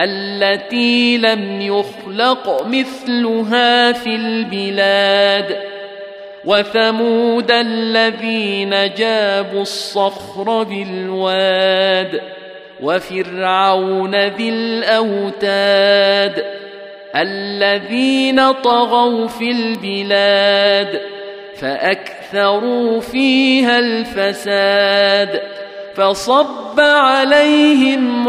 التي لم يخلق مثلها في البلاد. وثمود الذين جابوا الصخر بالواد وفرعون ذي الأوتاد. الذين طغوا في البلاد فأكثروا فيها الفساد. فصب عليهم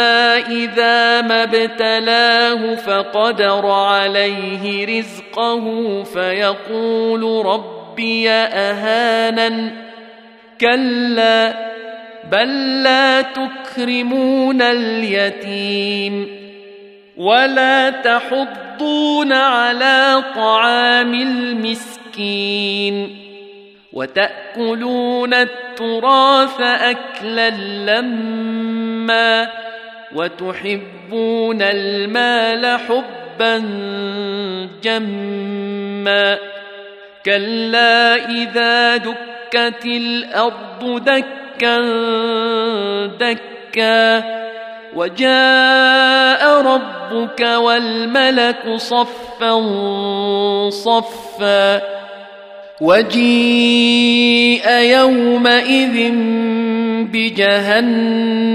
اذا ما ابتلاه فقدر عليه رزقه فيقول ربي اهانن كلا بل لا تكرمون اليتيم ولا تحضون على طعام المسكين وتاكلون التراث اكلا لما وتحبون المال حبا جما كلا إذا دكت الأرض دكا دكا وجاء ربك والملك صفا صفا وجيء يومئذ بجهنم